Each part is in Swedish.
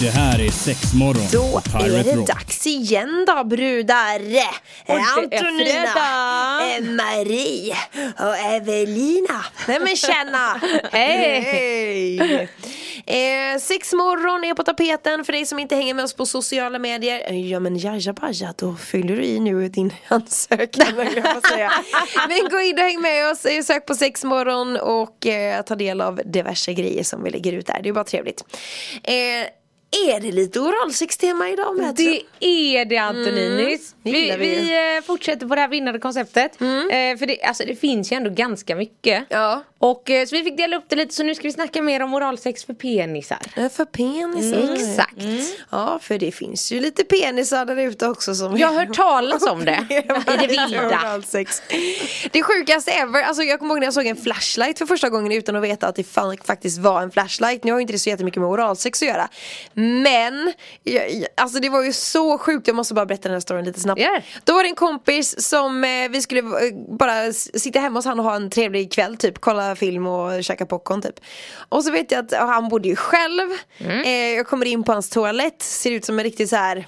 Det här är sex morgon Då är det Rock. dags igen då brudar! är Antonina, eh, Marie och Evelina. Nej men tjena! Hej! Eh, sex morgon är på tapeten för dig som inte hänger med oss på sociala medier. Eh, Ja men jaja baja, då fyller du i nu din ansökan. Men gå in och häng med oss, eh, sök på sex morgon och eh, ta del av diverse grejer som vi lägger ut där. Det är bara trevligt. Eh, är det lite oralsex-tema idag med? Det är det Antoninis. det vi vi eh, fortsätter på det här vinnande konceptet. Eh, för det, alltså, det finns ju ändå ganska mycket. Ja. Och, eh, så vi fick dela upp det lite så nu ska vi snacka mer om oralsex för penisar. Eh, För penisar. Exakt. Ja, för det finns ju lite penisar där ute också som Jag har hört talas om det i det vilda. Det sjukaste ever, alltså jag kommer ihåg när jag såg en flashlight för första gången utan att veta att det faktiskt var en flashlight. Nu har ju inte det så jättemycket med oralsex att göra. Men, alltså det var ju så sjukt, jag måste bara berätta den här storyn lite snabbt. Gör. Då var det en kompis som eh, vi skulle eh, bara sitta hemma hos han och ha en trevlig kväll typ, kolla film och käka popcorn typ. Och så vet jag att han bodde ju själv, eh, jag kommer in på hans toalett, ser ut som en riktig så här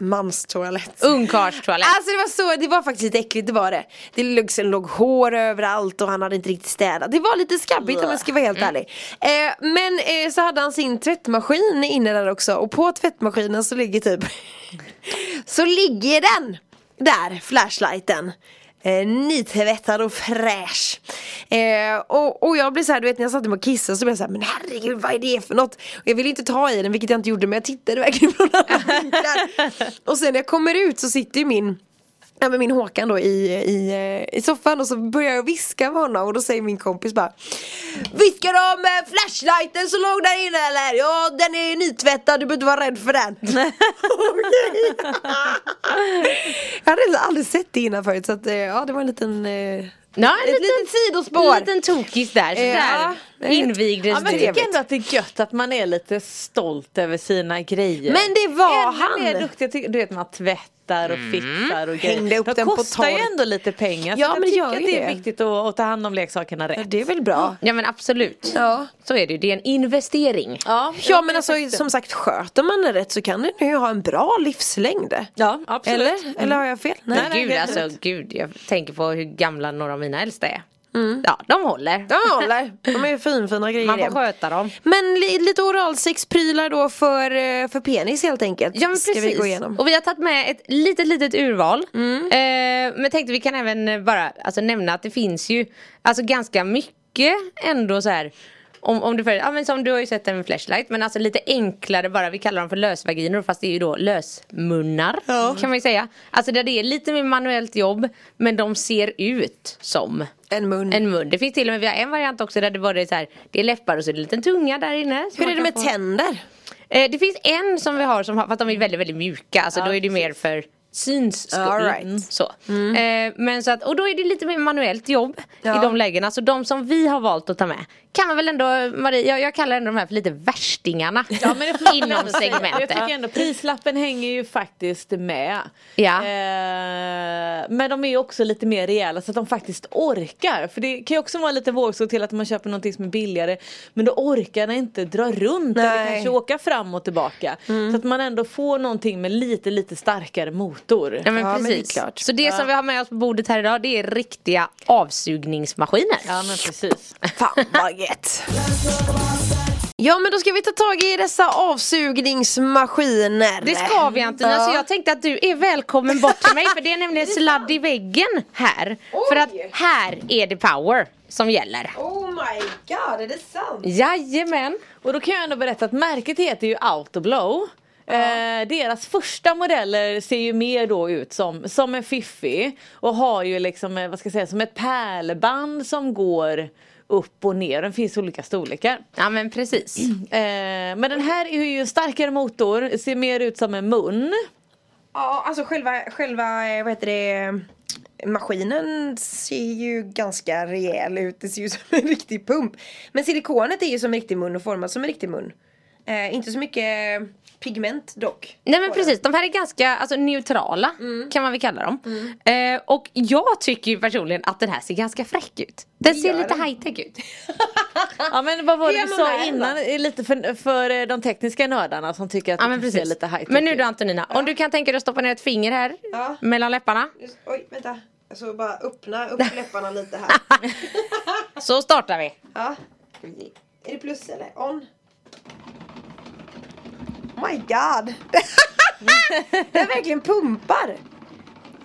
manstoalett. Ungkarlstoalett. Alltså det var så, det var faktiskt lite äckligt, det var det. Det sen låg hår överallt och han hade inte riktigt städat. Det var lite skabbigt om jag ska vara helt ärlig. Eh, men eh, så hade han sin tvättmaskin inne där också och på tvättmaskinen så ligger typ Så ligger den där, flashlighten. Eh, nytvättad och fräsch. Eh, och, och jag blev så här, du vet när jag satte mig och kissade så blev jag så här, men herregud vad är det för något? Och jag ville inte ta i den vilket jag inte gjorde men jag tittade verkligen från alla vinklar. Och sen när jag kommer ut så sitter ju min Ja, men min Håkan då i, i, eh, i soffan och så börjar jag viska med honom och då säger min kompis bara Viskar om eh, flashlighten som låg där inne eller? Ja den är nytvättad, du behöver inte vara rädd för den. Jag hade aldrig sett det innan förut så att, eh, ja det var en liten eh, Ja, Ett litet sidospår. En liten tokis där. Så Ja, där invigdes Ja, men jag tycker ändå att det är gött att man är lite stolt över sina grejer. Men det var Ännu han. mer duktig, jag du vet man tvättar och fixar och grejer. Hängde upp De den på kostar ju ändå lite pengar. Ja, så jag men det tycker gör att ju det är det. viktigt att, att ta hand om leksakerna rätt. Det är väl bra Ja men absolut. Ja. Så är det ju. Det är en investering. Ja, Ja men alltså som sagt sköter man det rätt så kan den ju ha en bra livslängd Ja, absolut. Eller? Eller har jag fel? Nej. Nej, nej. Gud alltså, gud. Jag tänker på hur gamla några av mina äldsta är. Ja, de håller. De håller, de är finfina grejer Man får sköta dem. Men li, lite oralsexprylar då för, eh, för penis helt enkelt. Ja men Ska precis. vi gå igenom. Och vi har tagit med ett litet litet urval. Eh, men tänkte vi kan även bara alltså, nämna att det finns ju alltså ganska mycket ändå så här om, om du följer, ja men som du har ju sett en flashlight men alltså lite enklare bara, vi kallar dem för lösvaginor fast det är ju då lösmunnar kan man ju säga. Alltså där det är lite mer manuellt jobb men de ser ut som En mun. en mun. Det finns till och med, vi har en variant också där det var det så här, det är läppar och så är det en liten tunga där inne. Hur är det med få- tänder? Eh, det finns en som vi har som har, fast de är väldigt väldigt mjuka, alltså då är det mer för syns skull. Right. Mm. Så. Eh, men så att, och då är det lite mer manuellt jobb Ja. i de lägena. Så de som vi har valt att ta med kan man väl ändå, Marie, jag, jag kallar ändå de här för lite värstingarna Ja, men det inom säga. Jag segmentet. tycker ändå prislappen hänger ju faktiskt med. Ja. Eh, men de är ju också lite mer rejäla så att de faktiskt orkar. För det kan ju också vara lite vågskål till att man köper någonting som är billigare. Men då orkar den inte dra runt eller Nej. kanske åka fram och tillbaka. Så att man ändå får någonting med lite lite starkare motor. Ja men Ja, men det är precis. klart. Så det som vi har med oss på bordet här idag det är riktiga avsugningsmaskiner. Ja men precis. Fan vad gött. Ja men då ska vi ta tag i dessa avsugningsmaskiner. Det ska vi Antonija, Ja. så jag tänkte att du är välkommen bort till mig för det är nämligen sladd i väggen här. För att här är det power som gäller. Oh my god, är det sant? Jajamän! Och då kan jag ändå berätta att märket heter ju Autoblow. Eh, deras första modeller ser ju mer då ut som, som en fiffi och har ju liksom, eh, vad ska jag säga, som ett pärlband som går upp och ner. Den finns i olika storlekar. Ja men precis. Eh, men den här är ju en starkare motor, ser mer ut som en mun. Ja alltså själva, själva eh, vad heter det maskinen ser ju ganska rejäl ut. Det ser ju som en riktig pump. Men silikonet är ju som en riktig mun och format som en riktig mun. Eh, inte så mycket pigment dock. Nej men precis, de här är ganska alltså, neutrala Mm. kan man väl kalla dem. Eh, och jag tycker ju personligen att den här ser ganska fräck ut. Den ser lite den. high tech ut. Ja men vad var det du sa innan? Eh, Lite för, för eh, de tekniska nördarna som tycker att Ja det precis. lite high Men nu då Antonina, om du kan tänka dig att stoppa ner ett finger här Ja. mellan läpparna. Just- Oj, vänta. Alltså bara öppna upp läpparna lite här. Så startar vi. Ja. Är det plus eller on? My god. den verkligen pumpar.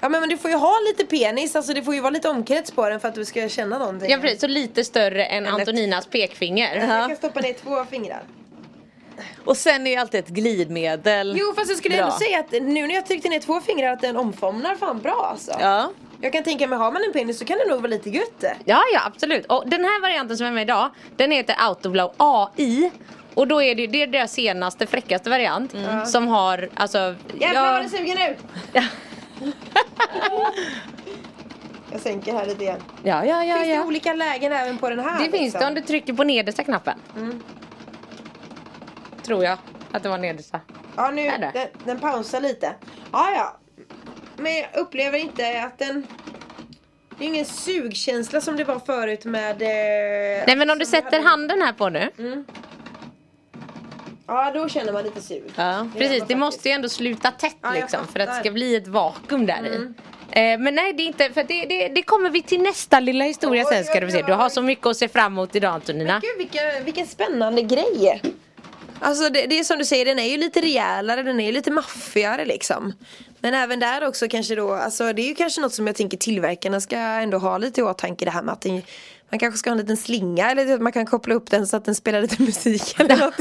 Ja men, men du får ju ha lite penis, alltså det får ju vara lite omkrets på den för att du ska känna någonting. Ja precis, så lite större än Antoninas pekfinger. Jag kan stoppa ner två fingrar. Och sen är ju alltid ett glidmedel Jo fast jag skulle bra. ändå säga att nu när jag tryckte ner två fingrar att den omfamnar fan bra alltså. Ja. Jag kan tänka mig, har man en penis så kan det nog vara lite gött. Ja, ja absolut. Och den här varianten som är med idag, den heter Autoblow AI. Och då är det, det är deras senaste fräckaste variant som har alltså Jävlar ja, vad den suger nu! Ja. jag sänker här lite igen. ja, ja, ja, Finns det ja. olika lägen även på den här? Det finns liksom? det om du trycker på nedersta knappen. Tror jag att det var nedersta. Ja nu, Är det? den, den pausar lite. Ja ja. Men jag upplever inte att den... Det är ingen sugkänsla som det var förut med... Eh, Nej men om du sätter hade- handen här på nu. Ja då känner man lite sug. Ja. Det Precis, det måste ju ändå sluta tätt Ja, liksom för att det ska bli ett vakuum där i. Eh, men nej det är inte, för det, det, det kommer vi till nästa lilla historia Oj, sen ska du se. Du har så mycket att se fram emot idag Antonina. Gud vilken, vilken spännande grej. Alltså det, det är som du säger, den är ju lite rejälare, den är ju lite maffigare liksom. Men även där också kanske då, alltså det är ju kanske något som jag tänker tillverkarna ska ändå ha lite i åtanke det här med att den, man kanske ska ha en liten slinga eller att man kan koppla upp den så att den spelar lite musik eller något.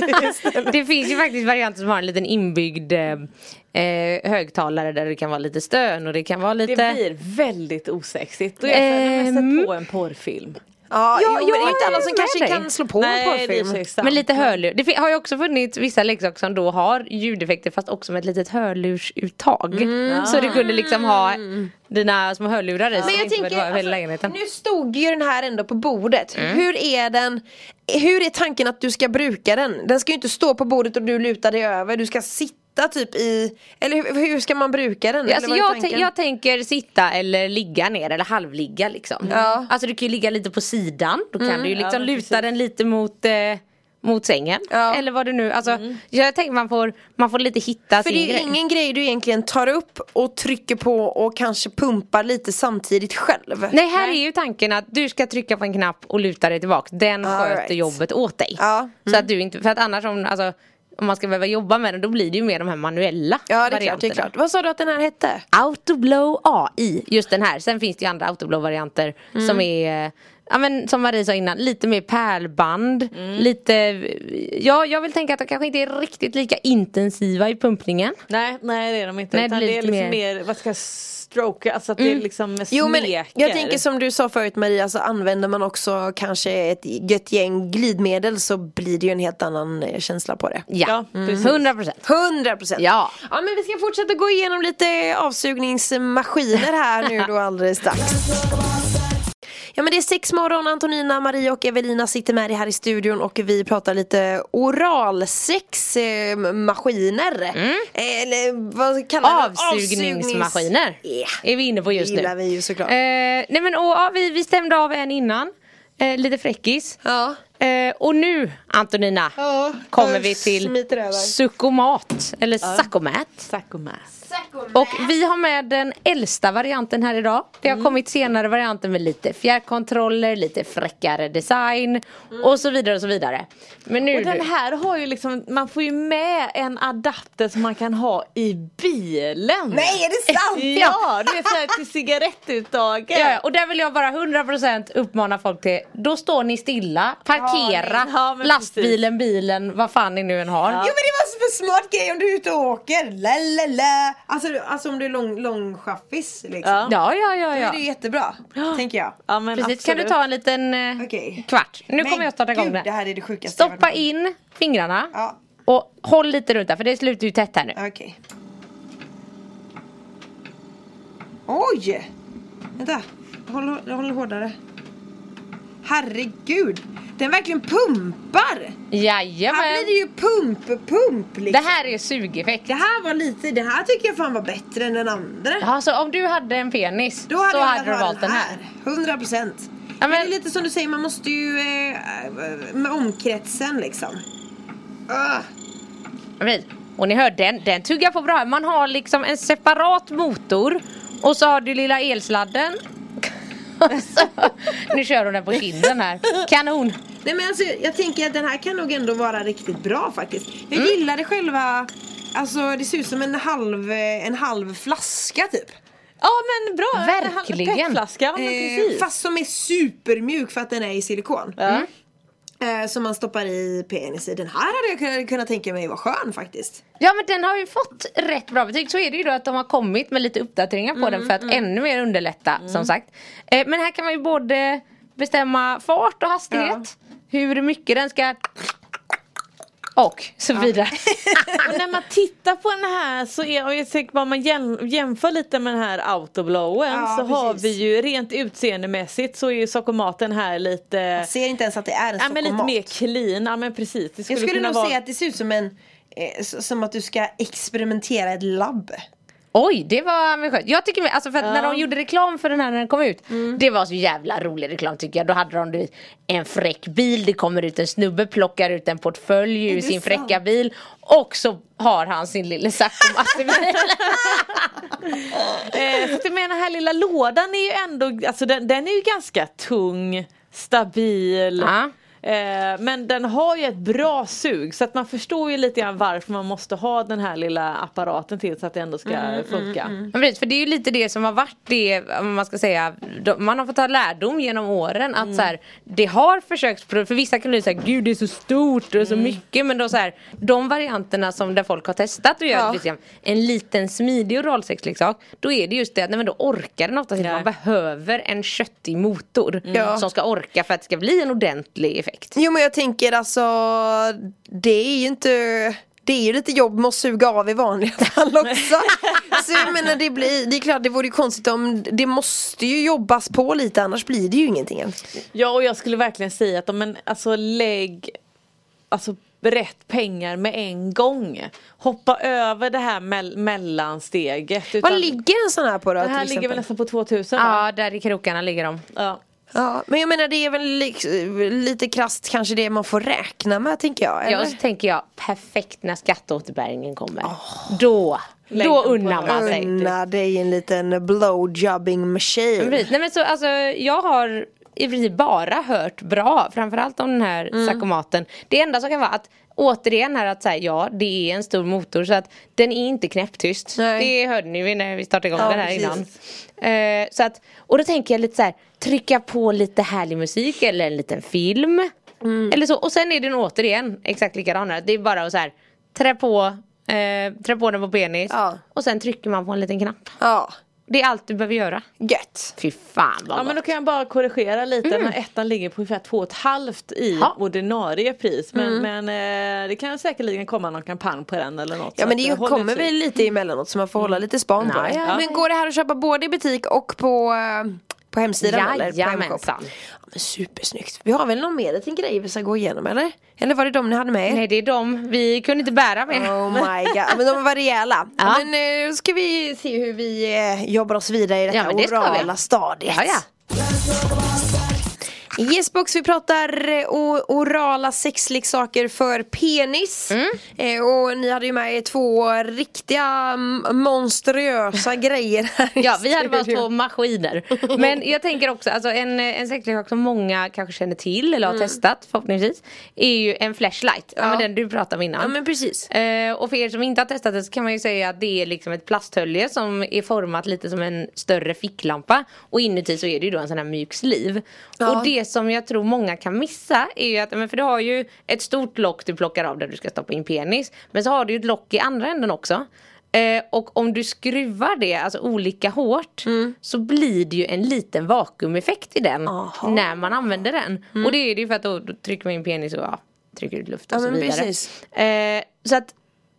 Det finns ju faktiskt varianter som har en liten inbyggd eh, eh, högtalare där det kan vara lite stön och det kan vara lite... Det blir väldigt osexigt. Jag har mest Ehm. sett på en porrfilm. Ja, Ja, jo, men ja, det är inte alla som kanske dig. kan slå på en Nej, är porrfilm. med lite hörlur. Det har ju också funnits vissa leksaker som då har ljudeffekter fast också med ett litet hörlursuttag. Så du kunde liksom ha dina små hörlurar i så Men jag tänker, alltså, nu stod ju den här ändå på bordet. Mm. Hur är den, hur är tanken att du ska bruka den? Den ska ju inte stå på bordet och du lutar dig över, du ska sitta typ i, eller hur, hur ska man bruka den? Ja, Alltså jag, jag tänker sitta eller ligga ner eller halvligga liksom. Ja. Alltså du kan ju ligga lite på sidan. Då kan du ju liksom Ja, luta precis. den lite mot, eh, mot sängen. Ja. Eller vad du nu, alltså jag tänker man får, man får lite hitta För sin det är ju grej. ingen grej du egentligen tar upp och trycker på och kanske pumpar lite samtidigt själv. Nej här är ju tanken att du ska trycka på en knapp och luta dig tillbaka. Den All sköter right. jobbet åt dig. Ja. Så att du inte, för att annars om, alltså, om man ska behöva jobba med den då blir det ju mer de här manuella Ja det är klart, det är klart. Vad sa du att den här hette? Autoblow AI, just den här. Sen finns det ju andra autoblow-varianter Mm. som är Ja men som Marie sa innan, lite mer pärlband, Mm. lite Ja jag vill tänka att de kanske inte är riktigt lika intensiva i pumpningen Nej, nej det är de inte. Nej, det det är lite liksom mer- mer, vad ska jag stroke, alltså att det är liksom smeker. Jo men jag tänker som du sa förut Maria, så använder man också kanske ett gött gäng glidmedel så blir det ju en helt annan eh, känsla på det. Ja, precis. 100% 100 procent. Ja. ja men vi ska fortsätta gå igenom lite avsugningsmaskiner här nu då alldedes strax. Ja men det är sex morgon, Antonina, Maria och Evelina sitter med dig här i studion och vi pratar lite oralsexmaskiner. Eh, maskiner. Eller vad kallar det? Avsugningsmaskiner Avsugnings- Yeah. är vi inne på just Det nu gillar vi ju såklart. Eh, nej men och, ja, vi, vi stämde av en innan, eh, lite fräckis Ja. eh, Och nu Antonina Ja, kommer vi till sukomat eller sakomat Sakomas. Och vi har med den äldsta varianten här idag. Det har Mm. kommit senare varianter med lite fjärrkontroller, lite fräckare design och så vidare och så vidare. Men nu Och den du. här har ju liksom, man får ju med en adapter som man kan ha i bilen. Nej är det sant? Ja, det är så här till cigarettuttaget. Ja, ja, och där vill jag bara 100% uppmana folk till Då står ni stilla, parkera Ja, men lastbilen, bilen, vad fan ni nu än har Jo men det var så för smart grej om du är ute och åker. La, la, la. Alltså, alltså om du är lång, lång chaffis liksom. Ja. Ja, ja, ja, Då är det jättebra, tänker jag. Ja, men Precis, kan du ta en liten eh, Okej. kvart? Nu Men kommer jag starta igång gud, det här är det sjukaste jag varit Stoppa med om. in fingrarna Ja. och håll lite runt där för det slutar ju tätt här nu. Okej. Oj! Vänta, håll, håll hårdare. Herregud, den verkligen pumpar! Här Jajamän. blir det ju pump, pump liksom. Det här är sugeffekt. Det här var lite, det här tycker jag fan var bättre än den andra. Ja, så om du hade en penis Då hade så jag hade du valt den här. 100 procent. Ja, men... men- Det är lite som du säger, man måste ju eh, med omkretsen liksom. Precis. Och ni hör den, den tuggar på bra. Man har liksom en separat motor och så har du lilla elsladden. Och så- nu kör hon den på kinden här. Kanon. Nej men alltså jag tänker att den här kan nog ändå vara riktigt bra faktiskt. Jag Mm. gillade själva, alltså det ser ut som en halv, en halv flaska typ. Ja men bra! Verkligen. Petflaska, ja, men Eh, fast som är supermjuk för att den är i silikon. Ja. Eh, som man stoppar i penis i. Den här hade jag kunnat, tänka mig var skön faktiskt. Ja men den har ju fått rätt bra betyg. Så är det ju då att de har kommit med lite uppdateringar på den för att ännu mer underlätta som sagt. Eh, men här kan man ju både bestämma fart och hastighet. Hur mycket den ska och så vidare. Och när man tittar på den här så är jag säker på om man jäm- jämför lite med den här autoblowen Ja, så har precis. vi ju rent utseendemässigt så är ju sockermaten här lite Jag ser inte ens att det är en Ja men lite mer clean, ja men precis. Det Jag skulle nog vara... säga att det ser ut som en eh, som att du ska experimentera i ett labb. Oj, det var ambitiöst. Jag tycker, alltså för att när de gjorde reklam för den här när den kom ut. Det var så jävla rolig reklam tycker jag. Då hade de du vet, en fräck bil, det kommer ut en snubbe, plockar ut en portfölj ur sin sant? fräcka bil. Och så har han sin lille Zacco bil. Eh, så menar den här lilla lådan är ju ändå, alltså den, den är ju ganska tung, stabil. Ja. Eh, men den har ju ett bra sug så att man förstår ju lite grann varför man måste ha den här lilla apparaten till så att det ändå ska funka. Men precis, för det är ju lite det som har varit det, man ska säga, man har fått ta lärdom genom åren att så här, det har försökts, för vissa kan så här, gud det är så stort och så mycket men då så här, de varianterna som där folk har testat att göra Ja. liksom, en liten smidig oralsexleksak, då är det just det att nej, men då orkar den ofta inte, man behöver en köttig motor som ska orka för att det ska bli en ordentlig effekt. Jo men jag tänker alltså Det är ju inte Det är ju lite jobb med att suga av i vanliga fall också Så jag menar det blir Det är klart det vore ju konstigt om Det måste ju jobbas på lite annars blir det ju ingenting. Ja och jag skulle verkligen säga att om en, alltså lägg alltså rätt pengar med en gång. Hoppa över det här mell- mellansteget. Vad ligger en sån här på då Det till här ligger exempel? väl nästan på 2000 va? Ja, där i krokarna ligger de. Ja. Ja, men jag menar det är väl li- lite krasst kanske det man får räkna med tänker jag. Ja, Eller? och så tänker jag perfekt när skatteåterbäringen kommer. Då, Lägg då på unnar man sig. Unna dig en liten blowjobbing machine. Precis. Nej, men så, alltså, jag har i princip bara hört bra, framförallt om den här Mm. Sakomaten. Det enda som kan vara att återigen här att säga ja, det är en stor motor så att den är inte knäpptyst. Nej. Det hörde ni när vi startade igång Ja, den här precis. innan. Eh, så att, och då tänker jag lite så här, trycka på lite härlig musik eller en liten film. Mm. Eller så. Och sen är den återigen exakt likadan här. Det är bara att så här, trä på, eh, trä på den på penis Ja. och sen trycker man på en liten knapp. Ja, Det är allt du behöver göra. gött. Fy fan vad Ja men gott. då kan jag bara korrigera lite. Den här ettan ligger på ungefär två och ett halvt i Ja. ordinarie pris. Men, men eh, det kan säkerligen komma någon kampanj på den eller något. Ja men det eh, kommer väl lite emellanåt så man får hålla lite span på Nej, det. ja. Men går det här att köpa både i butik och på, eh, på hemsidan eller på hemshop? Jajamensan. Ja, men supersnyggt. Vi har väl någon mer liten grej vi ska gå igenom eller? Eller var det de ni hade med? Nej det är de, vi kunde inte bära mer. Oh my god, men de var rejäla. Ja. Men eh, då ska vi se hur vi eh, jobbar oss vidare i detta Ja, det orala stadiet. Ja, ja. Yesbox vi pratar eh, orala sexleksaker för penis. Mm. Eh, och ni hade ju med er två riktiga mm, monstruösa grejer här Ja vi hade bara två maskiner. Men jag tänker också, alltså en, en sexleksak som många kanske känner till eller har testat förhoppningsvis. Är ju en flashlight, ja. den du pratade om innan. Ja men precis. Eh, och för er som inte har testat det så kan man ju säga att det är liksom ett plasthölje som är format lite som en större ficklampa. Och inuti så är det ju då en sån här mjuk sliv. Ja. Och det som jag tror många kan missa är ju att, men för du har ju ett stort lock du plockar av där du ska stoppa in penis. Men så har du ju ett lock i andra änden också. Eh, och om du skruvar det alltså olika hårt så blir det ju en liten vakuumeffekt i den Aha. när man använder den. Och det är det ju för att då, då trycker man in penis och ja, trycker ut luft och Ja, så vidare. Eh, så att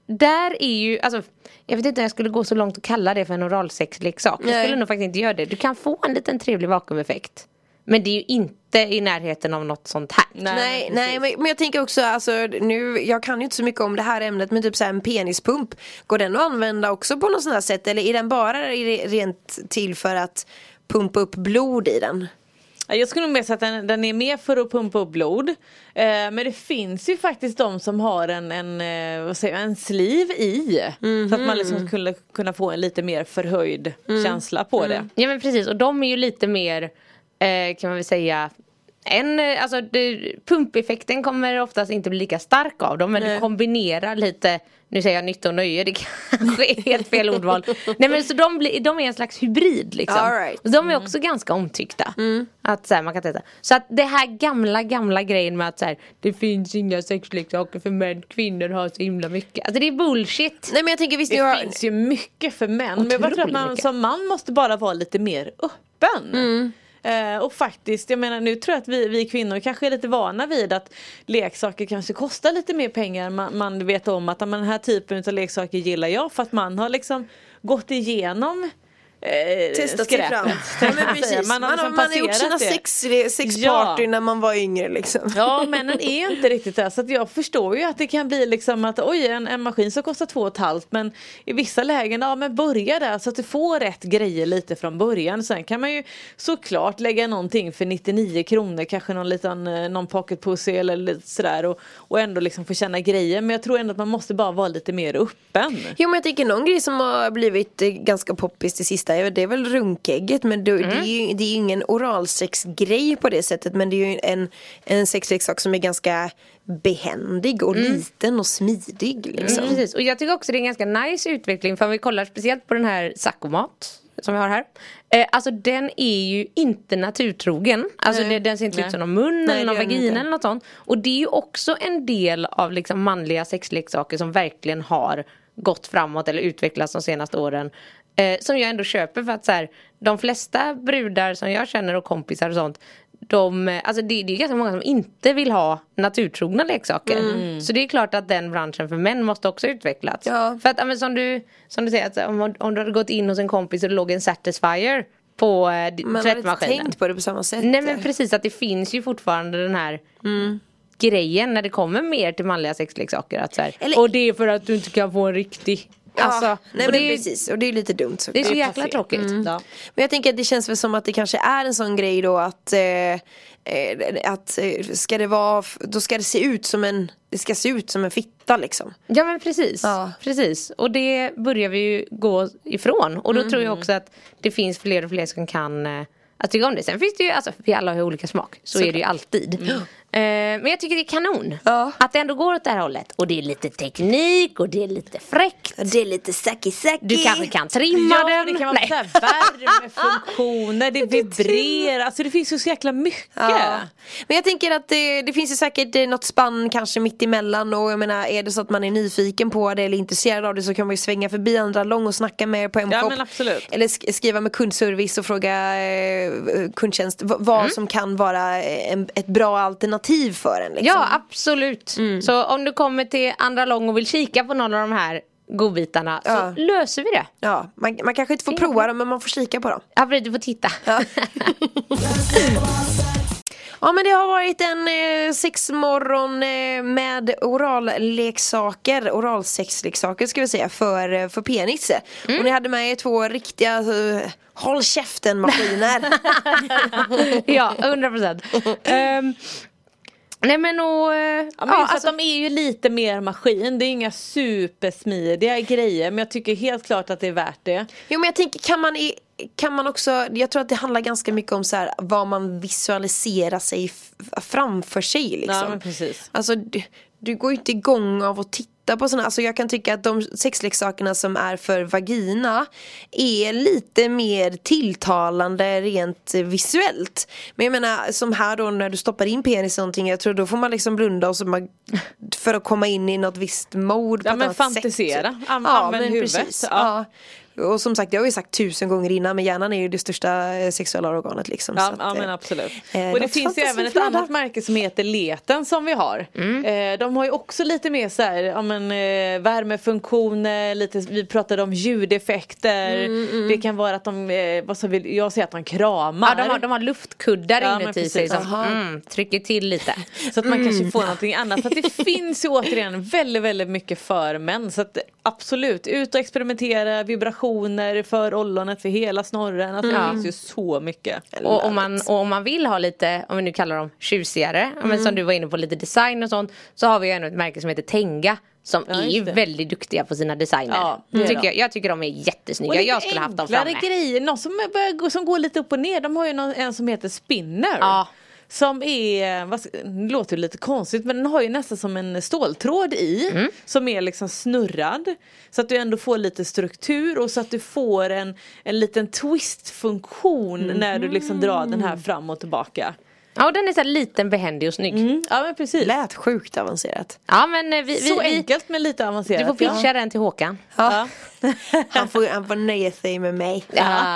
där är ju, alltså jag vet inte om jag skulle gå så långt och kalla det för en oralsexleksak. Jag skulle nog faktiskt inte göra det. Du kan få en liten trevlig vakuumeffekt. Men det är ju inte i närheten av något sånt här. Nej, nej men, men jag tänker också alltså nu, jag kan ju inte så mycket om det här ämnet men typ så här en penispump Går den att använda också på något sånt här sätt eller är den bara re- rent till för att pumpa upp blod i den? Ja, Jag skulle nog mer säga att den, den är mer för att pumpa upp blod. Eh, men det finns ju faktiskt de som har en, en, eh, vad säger jag, en sliv i. Så att man liksom skulle kunna få en lite mer förhöjd känsla på det. Ja men precis och de är ju lite mer kan man väl säga en, eh, alltså det, pumpeffekten kommer oftast inte bli lika stark av dem men du kombinerar lite nu säger jag nytta och nöje, det kanske är helt fel ordval. Nej men så de, blir, de är en slags hybrid liksom. All right. Och De är också ganska omtyckta. Att så här, man kan testa. Så att det här gamla gamla grejen med att så här, det finns inga sexleksaker för män, kvinnor har så himla mycket. Alltså det är bullshit. Nej men jag tänker visst Det har finns ju mycket för män. Men jag tror att man Otroligt mycket. som man måste bara vara lite mer öppen. Eh, och faktiskt, jag menar nu tror jag att vi, vi kvinnor kanske är lite vana vid att leksaker kanske kostar lite mer pengar. Man, man vet om att men den här typen av leksaker gillar jag för att man har liksom gått igenom eh, testat sig fram. Ja, men precis. Man har, liksom man har gjort sina det. sex, sexparty Ja. när man var yngre liksom. Ja männen är inte riktigt där så att jag förstår ju att det kan bli liksom att oj en, en maskin som kostar två och ett halvt men i vissa lägen ja men börja där så att du får rätt grejer lite från början. Sen kan man ju såklart lägga någonting för 99 kronor kanske någon liten eh, någon pocket pussy eller lite sådär och, och ändå liksom få känna grejer men jag tror ändå att man måste bara vara lite mer öppen. Jo men jag tänker någon grej som har blivit eh, ganska poppis det sista är- det är väl runkägget men det, det, är ju, det är ju ingen oralsexgrej på det sättet men det är ju en, en sexleksak som är ganska behändig och liten och smidig liksom. Mm, precis. Och jag tycker också det är en ganska nice utveckling för om vi kollar speciellt på den här Saccomat som vi har här. Eh, alltså den är ju inte naturtrogen. Alltså det, den ser inte ut som någon mun Nej, eller någon vagina inte. eller något sånt. Och det är ju också en del av liksom manliga sexleksaker som verkligen har gått framåt eller utvecklats de senaste åren. Eh, som jag ändå köper för att så här, de flesta brudar som jag känner och kompisar och sånt de, eh, alltså det, det är ganska många som inte vill ha naturtrogna leksaker. Så det är klart att den branschen för män måste också utvecklas. Ja. För att men som, du, som du säger, att om, om du hade gått in hos en kompis och det låg en Satisfyer på eh, di- Man har inte tvättmaskinen. tänkt på det på samma sätt. Nej men precis att det finns ju fortfarande den här grejen när det kommer mer till manliga sexleksaker. Att så här, Eller- och det är för att du inte kan få en riktig. Ja, Alltså, nej och men det, är, precis och det är lite dumt så. det är så jäkla passé. tråkigt. Ja. Men jag tänker att det känns väl som att det kanske är en sån grej då att eh, eh, att eh, ska det vara, då ska det se ut som en, det ska se ut som en fitta liksom. Ja men precis, Ja. precis. Och det börjar vi ju gå ifrån. Och då tror Mm. jag också att det finns fler och fler som kan eh, att tycka om det. Sen finns det ju, alltså vi alla har olika smak. Så är det ju alltid. Eh, men jag tycker det är kanon. Ja. Att det ändå går åt det här hållet. Och det är lite teknik och det är lite fräckt. Det är lite sucky. Du kanske kan trimma Ja den. det kan vara Nej. värmefunktioner, det vibrerar, alltså det finns ju så jäkla mycket. Ja. Men jag tänker att det, det finns ju säkert eh, något spann kanske mitt emellan och jag menar är det så att man är nyfiken på det eller intresserad av det så kan man ju svänga förbi andra lång och snacka med er på Ja, M-shop. absolut. Eller sk- skriva med kundservice och fråga eh, kundtjänst vad Mm. som kan vara eh, en, ett bra alternativ för en. Liksom. Ja absolut. Mm. Så om du kommer till andra lång och vill kika på någon av de här godbitarna Ja. så löser vi det. Ja, man, man kanske inte får prova dem men man får kika på dem. Absolut, du får titta. Ja. Ja men det har varit en eh, sexmorgon eh, med oralleksaker, oralsexleksaker ska vi säga, för, eh, för penis. Och ni hade med er två riktiga eh, håll käften maskiner. ja, 100 procent. Ehm, nej men och... eh, Ja, men just alltså, att de är ju lite mer maskin, det är inga supersmidiga grejer men jag tycker helt klart att det är värt det. jo men jag tänker kan man, kan man också, jag tror att det handlar ganska mycket om så här, vad man visualiserar sig framför sig liksom. Ja, men precis. Alltså du, du går ju inte igång av att titta på sådana, alltså jag kan tycka att de sexleksakerna som är för vagina är lite mer tilltalande rent visuellt. Men jag menar som här då när du stoppar in penis i någonting, jag tror då får man liksom blunda och så man, för att komma in i något visst mode Ja, men fantisera. An- Ja, använd men huvudet. precis. Ja. Ja. Och som sagt, det har vi sagt tusen gånger innan men hjärnan är ju det största eh, sexuella organet liksom. Ja, så att, ja eh, men absolut. eh, och det finns ju även ett annat märke som heter Leten som vi har. Eh, de har ju också lite mer så här, ja, men, eh, värmefunktioner, lite, vi pratade om ljudeffekter. Mm, Det kan vara att de, eh, vad så vill, jag säger att de kramar. Ja, de, har, de har luftkuddar Ja, inuti precis. sig som mm, trycker till lite. Så att man Mm. kanske får någonting annat. Så att det finns ju återigen väldigt, väldigt mycket för män. Så att absolut, ut och experimentera, vibrationer för ollonet, för hela snorren. Alltså Mm. det finns ju så mycket. Och om, man, och om man vill ha lite, om vi nu kallar dem tjusigare, ja, men som du var inne på lite design och sånt. Så har vi ju ännu ett märke som heter Tenga. Som Ja, är ju väldigt duktiga på sina designer. Ja, tycker jag, jag tycker de är jättesnygga. Jag skulle haft dem framme. grejer, någon som, börjar, som går lite upp och ner. De har ju någon, en som heter Spinner. Ja. Som är, vad, det låter lite konstigt men den har ju nästan som en ståltråd i. Mm. Som är liksom snurrad. Så att du ändå får lite struktur och så att du får en, en liten twistfunktion Mm. när du liksom drar den här fram och tillbaka. Ja, och den är så här liten, behändig och snygg. Mm. Ja men precis. Lät sjukt avancerat. Ja, men eh, vi, vi, Så vi, enkelt men lite avancerat. du får pitcha den till Håkan. Ja. Han, får, han får nöja sig med mig. Ja.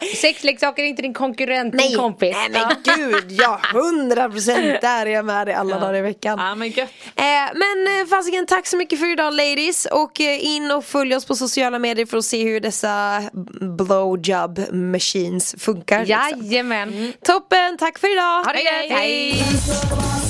Sexleksaker är inte din konkurrent, din kompis. nej men gud, ja hundra procent där är jag med dig alla dagar i veckan. Ja men gött. Eh, men eh, fasiken, tack så mycket för idag ladies och eh, in och följ oss på sociala medier för att se hur dessa blowjob machines funkar. liksom. Jajamän. Toppen, tack för idag! Ha det gött, hej.